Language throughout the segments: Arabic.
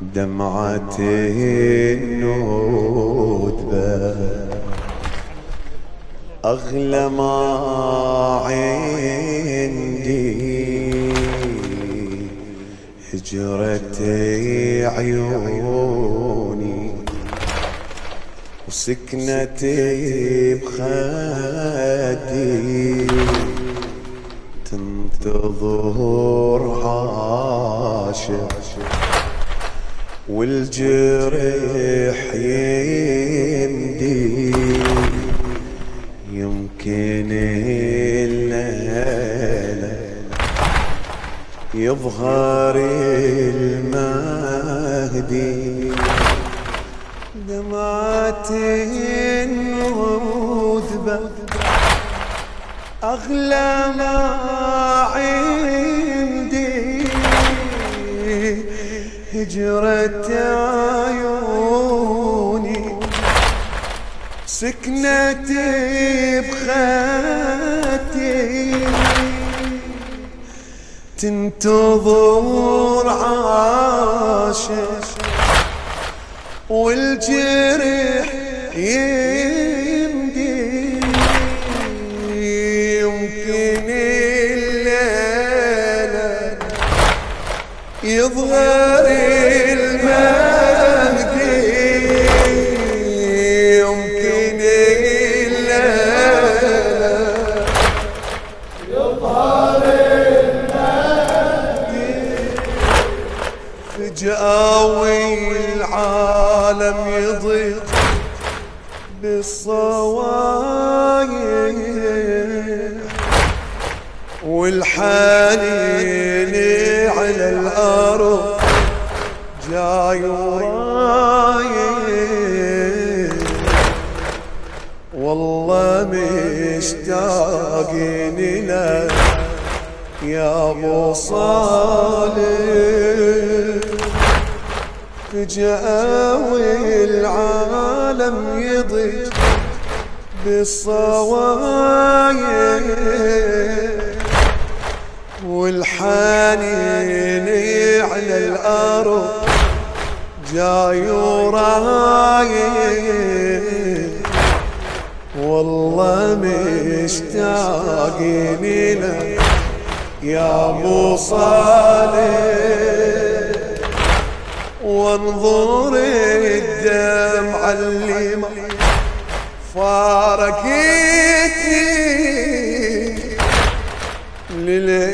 دمعة الندبة أغلى ما عندي هجرة عيوني وسكنتي بخدي تنتظر عاشق. والجرح يمدي. يمكن الليلة يظهر المهدي. دمعة النذبة أغلى ما عندي هجرة عيوني. سكنتي بخاتي. تنتظر عاشق والجرح يمدي يظهر المهدي يمكن الليلة فجأة والعالم يضيق بالصوايح والحنين على الأرض جاي والله مشتاقين لك يا أبو صالح. فجأة والعالم يضيق بالصوايا والحنين على الأرض. جاي ورايح والله مشتاقين لك يا أبو صالح. وانظر الدمعة اللي ما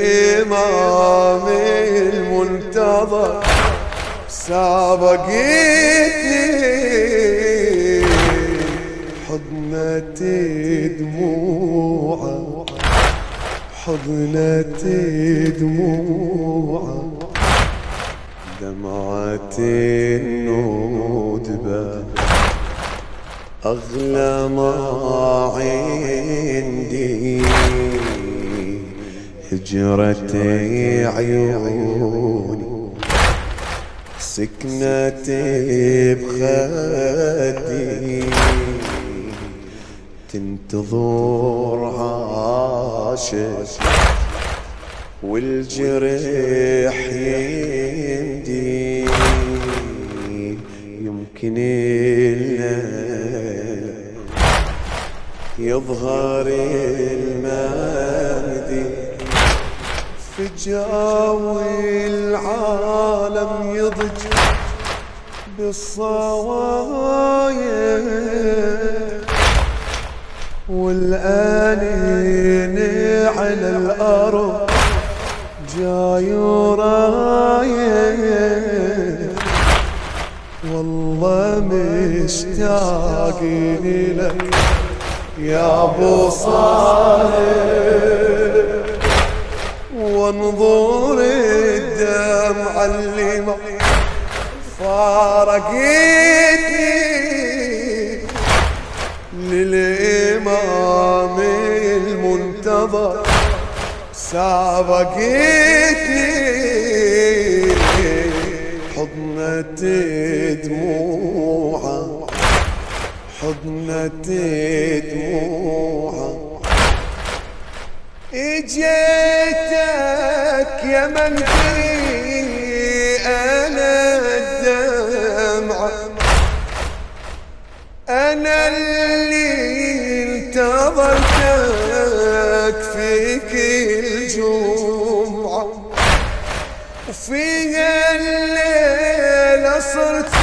للإمام المنتظر. سابقتني حضنة دموعه. حضنة دموعه. دمعة الندبة. أغلى ما عندي. هجرة عيوني. سكنتي بخدي تنتظر عاشق والجرح يمدي يمكن الليل يظهر المهدي فجأة والعالم يضج بالصوايا والآنين على الأرض جاي ورايا والله مشتاقين لك يا أبو صالح. وانظر الدمعة اللي ما فارقتني. للإمام المنتظر سابقتني. حضنة دموعه حضنة دموعه. جيتك يا من في أنا الدمعة أنا اللي انتظرتك في كل جمعة. وفي الليل صرت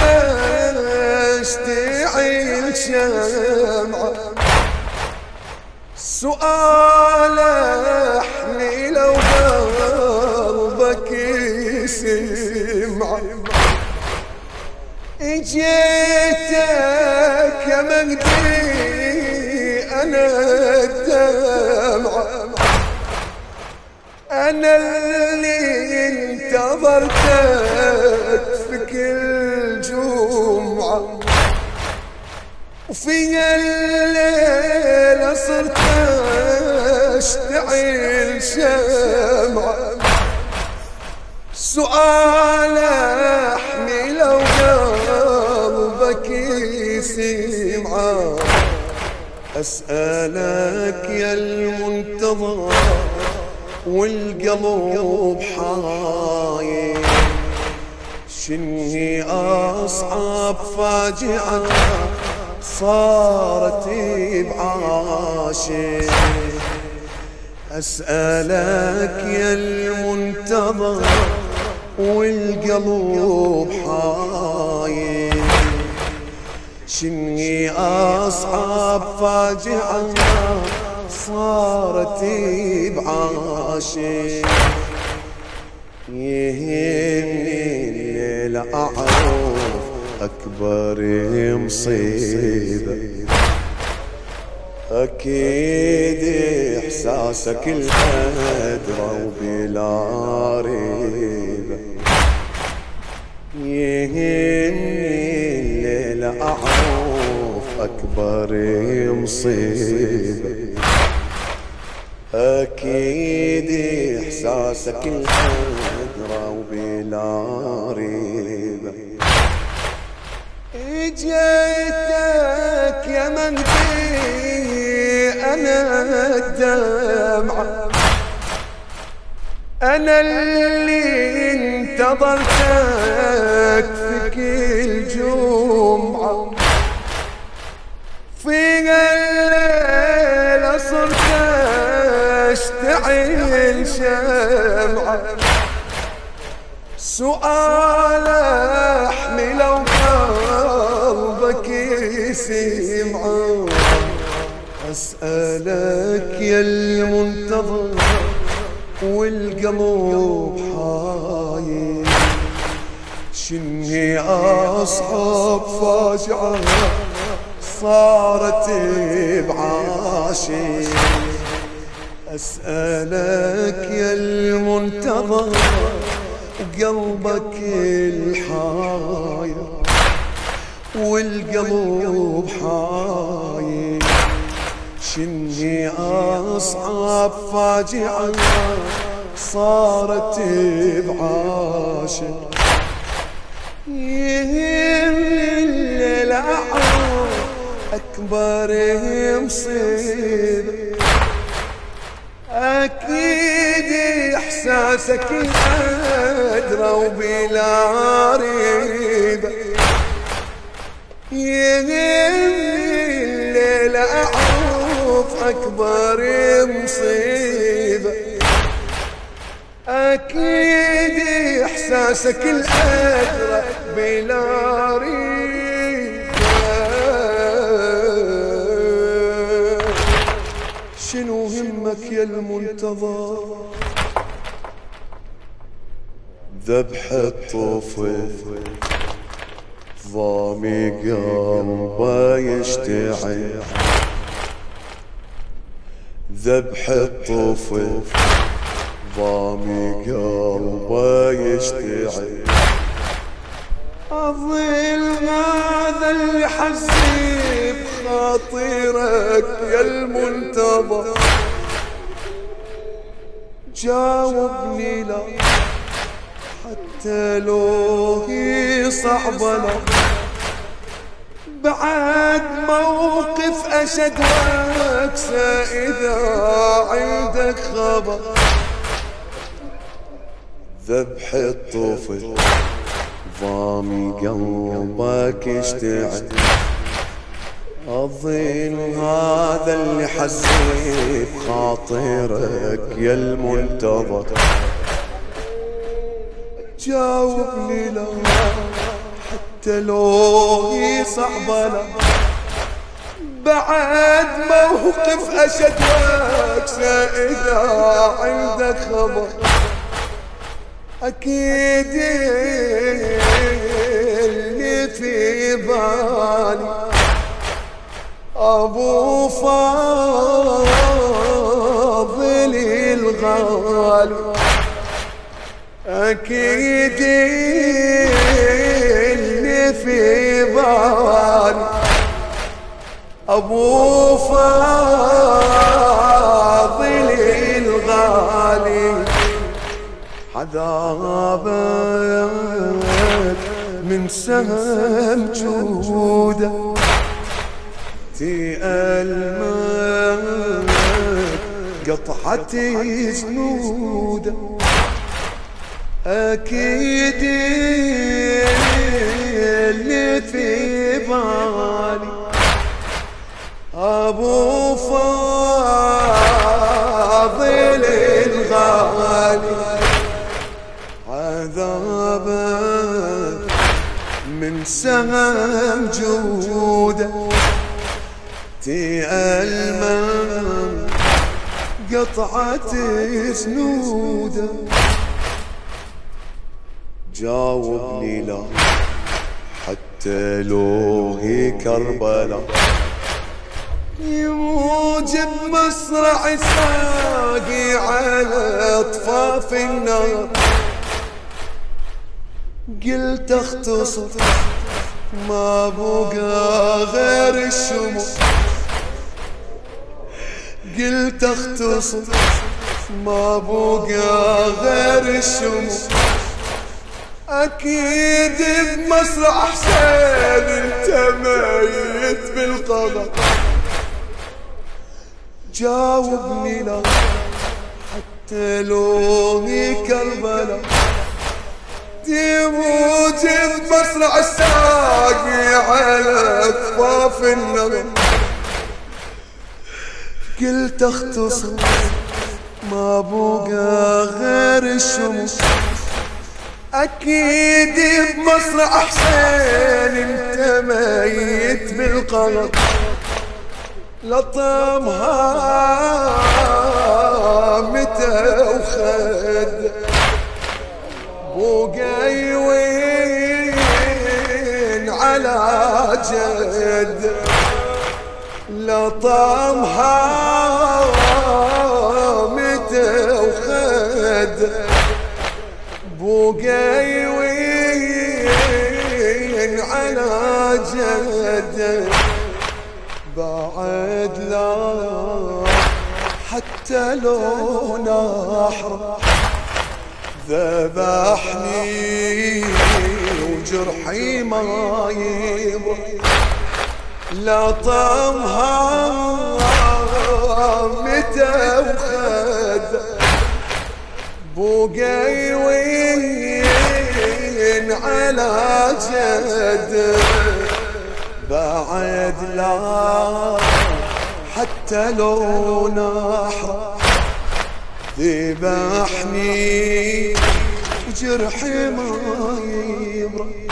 أشتعل شمعة. سؤال احني لو قلبك يسمع. اجيتك يا مجدي أنا الدمعة أنا اللي انتظرتك في كل جمعة. وفي الليلة صرت اشتعل شمعة. سؤال أحمي لو قلبك يسمعه أسألك يا المنتظر والقلب حاير شني أصعب فاجعة؟ صارت بعاشق أسألك يا المنتظر والقلب حاير شني أصعب فاجعة صارت بعاشق يهمني الليل أعرف أكبر مصيبة أكيد إحساسك الأدرى وبلا ريبة. يهمني الليل أعرف أكبر مصيبة. أكيد إحساسك الأدرى وبلا ريبة. اجيتك يا مهدي أنا الدمعة أنا اللي انتظرتك في كل جمعة. في الليلة صرت أشتعل شمعة. سؤال قلبك يسمعه أسألك يا المنتظر والقلب حاير شني اصعب فاجعة صارت بعاشق أسألك يا المنتظر قلبك الحاير والقلب حاير شني أصعب فاجعة صارت بعاشق الليل أكبر مصيبة أكيد إحساسك أدرى وبلا ريبة يهمني الليل أعرف أكبر مصيبة أكيد إحساسك الأدرى بلا ريبة شنو همك يا المنتظر؟ ذبح الطفل. ضامي قلبه يشتعل ذبح الطفل. ضامي قلبه يشتعل أظل هذا اللي حسيب خاطرك يا المنتظر. جاوبني لا. حتى لو هي صعبة لا بعد موقف أشد وأكسى إذا عندك خبر. ذبح الطفل. ضامي قلبك يشتعل. أظن هذا اللي حسيت خاطرك يا المنتظر. جاوبني لو حتى لو صعبة بعد موقف أشد وأكسى إذا عندك خبر. أكيد اللي في بالي. أبو فاضل الغالي. أكيد اللي في بالي أبو فاضل الغالي. عذابك من سهم جودة. تألمك قطعة جنوده أكيد اللي في بالي. أبو فاضل الغالي. عذابه من سهم جوده. تألمه قطعة سنوده. جاوبني لا. حتى لو هي كربلاء. يموج بمصرع ساقي على أطفاف النار. قلت اختصر ما بقى غير الشموع. قلت اختصر ما بقى غير الشموع. أكيد بمصرع حسين انت ميت بالقضاء جاوبني لا حتى لو هي كربلاء تموت بمصرع الساقي على اكفاف النظر. قلت اختصر ما بقى غير الشمس. أكيد بمصرع حسين أنت ميت بالقلق لطمها متى وخد؟ بوقي وين؟ على جد. لطمها بوقي وين على جد بعد لا حتى لو نحر ذبحني وجرحي ما يبرح لطمها متى وخد بوقي وين على جد. بعد لا حتى لو نحر ذبحني وجرحي ما يبرى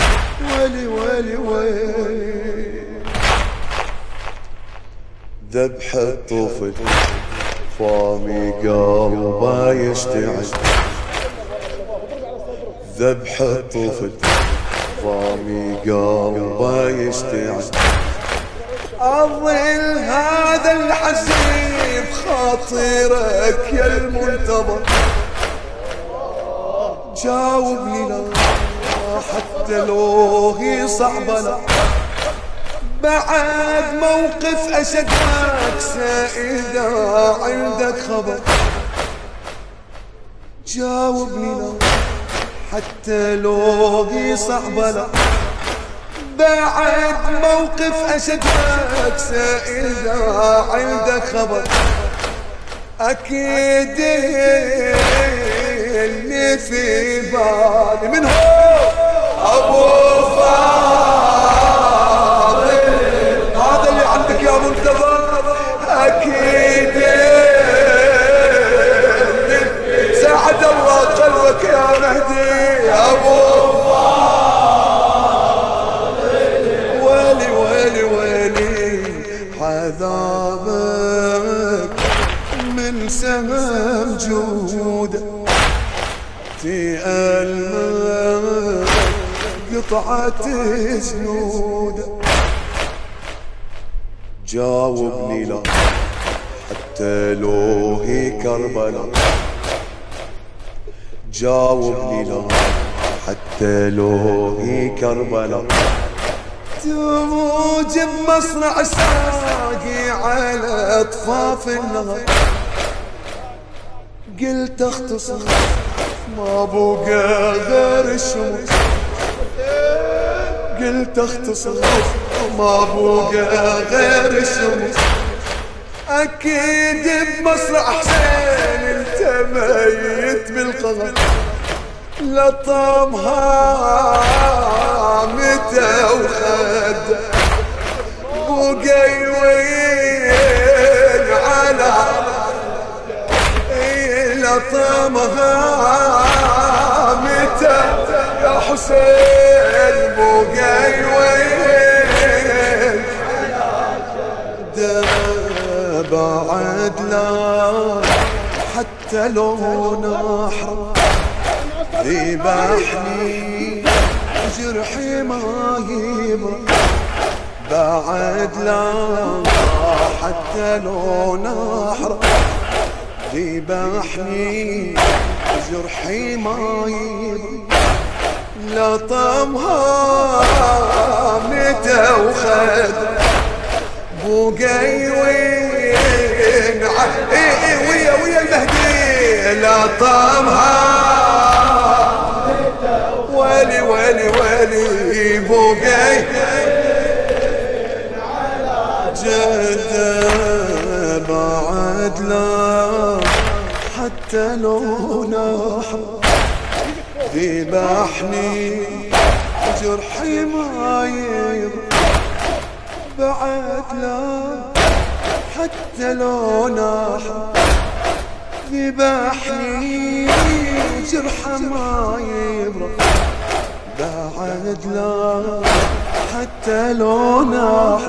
ولي ولي ولي. ذبح الطفل فامي قلبه يشتعل ذبح الطفل فامي قلبه يشتعل أظل هذا الحزين بخاطرك يا المنتظر. جاوبني لا حتى لو هي صعبة لا. بعد موقف أشد أكسى إذا عندك خبر. جاوبني لا حتى لو هي صعبة لا. بعد موقف أشد أكسى إذا عندك خبر. أكيد اللي في بالي من في الماء قطعة جنودة جاوبني لا حتى لو هي كربلاء. جاوبني لا حتى لو هي كربلاء. تموج بمصنع ساقي على أطفاف النهر. قلت اختصر ما بقى غير الشمس قلت اختصر ما بقى غير الشمس أكيد بمصنع حسين انت ميت بالقهر لطمها متى وخد. بقي لطمها متى يا حسين بقي وين بعد لا حتى لو نحرم ذبحني جرحي ما بعد لا حتى لو نحر ذبحني جرحي ما يبرى لطمها متى وخد بوقي وين ويا ويا المهدي. لطمها ويلي ويلي ويلي بوقي جدة بعد لا حتى لو نحر ذبحني جرحي ما بعد لا حتى لو نحر ذبحني جرح ما يبرى بعد لا حتى لو ناح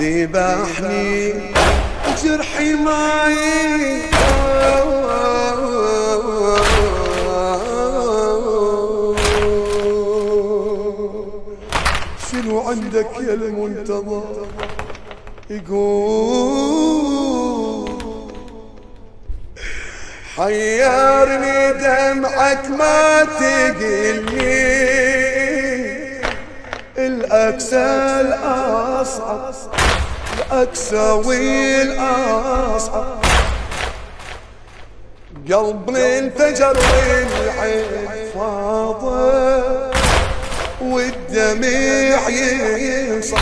ذبحني جرحي ما شنو عندك يا المنتظر يقول حيرني دمعك ما تقلني. الأكسى الأصعب الأكسى والأصعب. قلبي انفجر والعين فاضة والدمع ينصح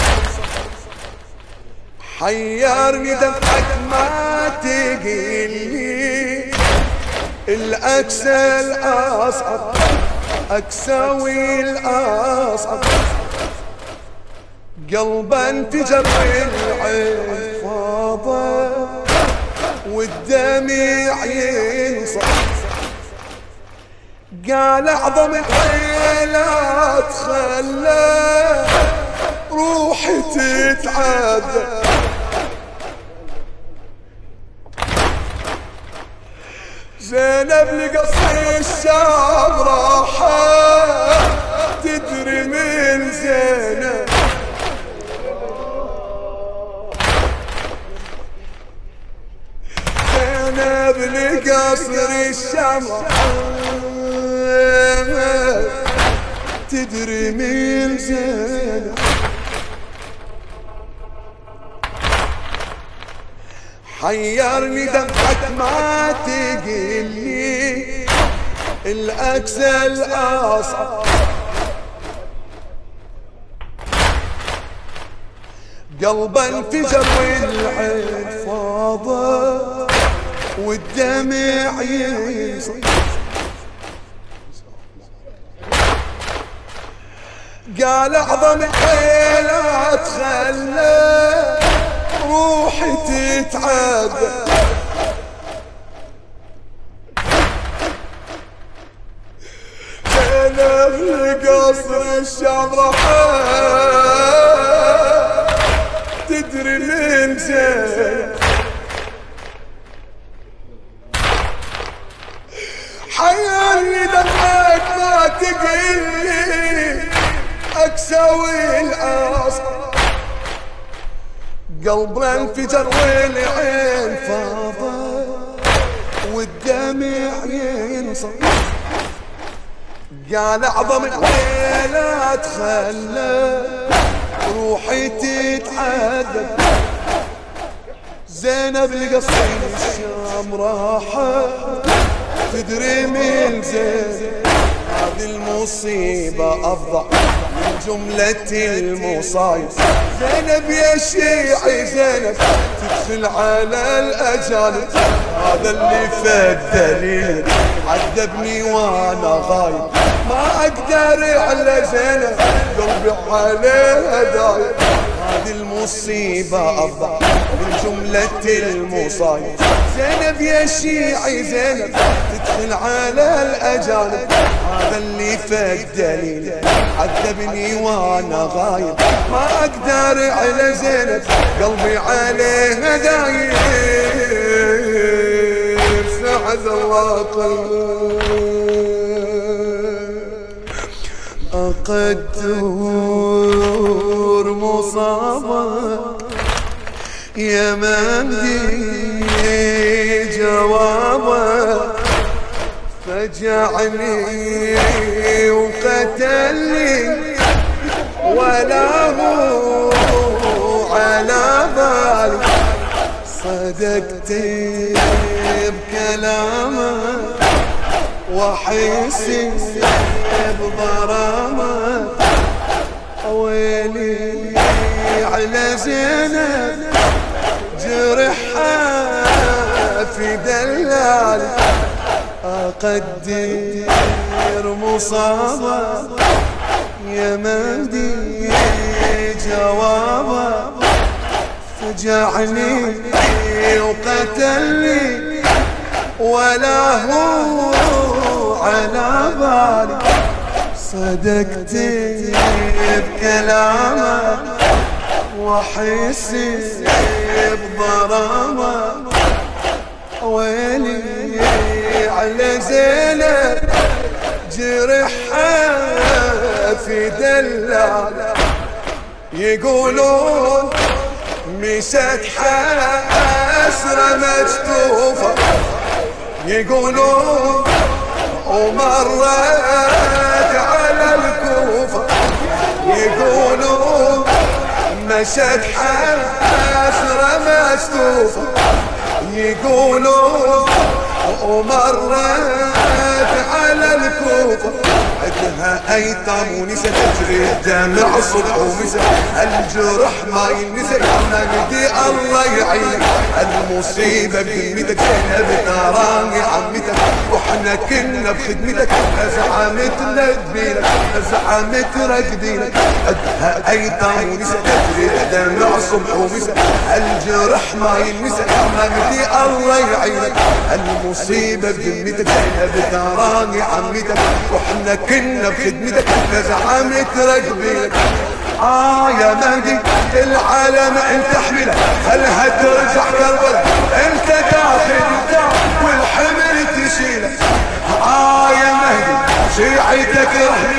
حيرني دمعك ما تقلني. الأكسى الأصعب أكساوي الأصعب. قلبا انفجر العين فاضة والدمع ينصح قال أعظم الحيلات خلى روحي تتعذب. زينب لقصر الشام راحة تدري من زينب. زينب لقصر الشام تدري من زينب. حيرني دمعك ما تقلي. الأكسى الأصعب. قلبا انفجر والعين فاضة والدمع يصير قال أعظم حيلات خلى روحي تتعذب أنا في قصر انفجر والعين فاضت والدمع ينصر قال أعظم الليلات خلى روحي تتعذب. زينب لقصر الشام راحت تدري من زين؟ هذه المصيبة من جملة المصايب. زينب يا شيعي زينب تدخل على الأجانب هذا اللي فد دليل. عذبني وأنا غايب. ما أقدر على زينب قلبي عليها دايب هذه المصيبة أفضل من جملة المصايب. زينب يا شيعي زينب تدخل على الأجانب. هذا اللي فك دليل. عذبني وأنا غايب. ما أقدر على زينب. قلبي عليها دايب. سعد الله تور مصابة. يا مهدي جوابه. فجعني وقتلني. ولا هو على بالي صدقت بكلامك وحيسي بضرامة. ويلي على زينب جرحها في دلال. أقدر مصابة يا مهدي جوابه فجعني وقتلني ولا هو على بالي. صدقت بكلامك وحسي بضرامك ويلي على زينب جرحها في دلال يقولون مشت حسرة مجتوفة. يقولون ومرت على الكوفة. يقولون مشت حسرة مجتوفة. يقولون ومرت على الكوفة عدها ايتام ونسى تجري الدمع صبح ومسى الجرح ما ينسى مجدي الله يعينك المصيبة بقيمتك زينب تراني عمتك وإحنا كنا بخدمتك زعمت ندبيلك زعمت رقدينك عدها ايتام ونسى تجري الدمع صبح ومسى الجرح ما ينسى مجدي الله يعينك المصيبة بقيمتك زينب تراني عمتك وإحنا كنا بخدمتك زعمت رقبيك آه يا مهدي العالم أنت حملة. خلها ترجع كربلاء أنت تاخذ والحمل تشيله. آه يا مهدي شيعتك رهن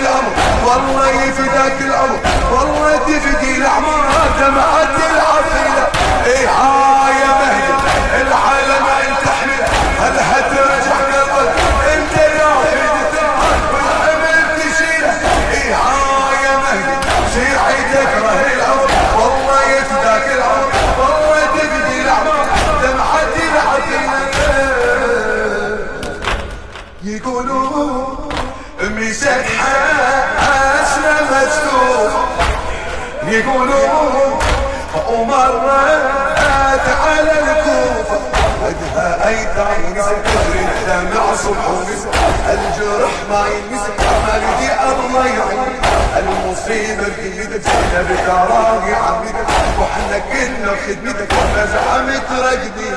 يقولون ومرت على الكوفة وجهها ايتام نسى تجري دمع ونسى الجرح ما ينسى ما لدي الله يعين المصيبة بإيدك زينب تراقي عمتك وحنا كنا بخدمتك فزعمت رقدي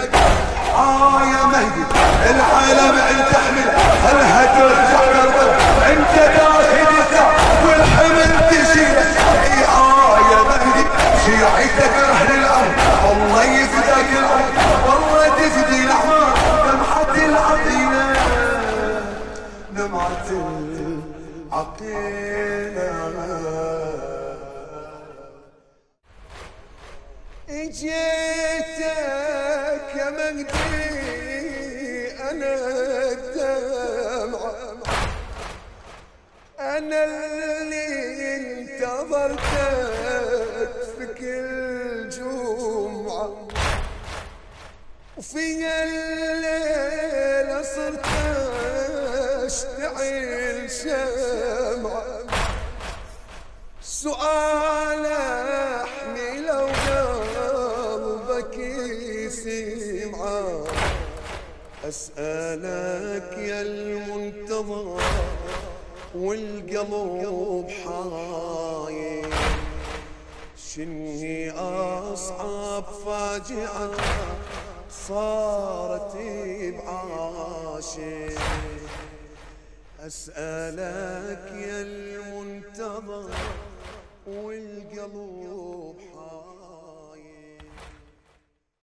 آه يا مهدي العالم انت حمل هل ترجع كربلاء انت داخل ويعدك أهل الأرض. والله يفداك الأرض. والله تفدي الاحمر دمعه العقينة دمعه العقينة إجيتك يا مجدي أنا الدمعة أنا اللي انتظرتك. في كل جمعة وفي الليلة صرت أشتعل شمعة. سؤال أحمي لو قلبك يسمع أسألك يا المنتظر والقلب حايل. شنهي اصعب فاجعة صارت بعاشق أسألك يا المنتظر والقلب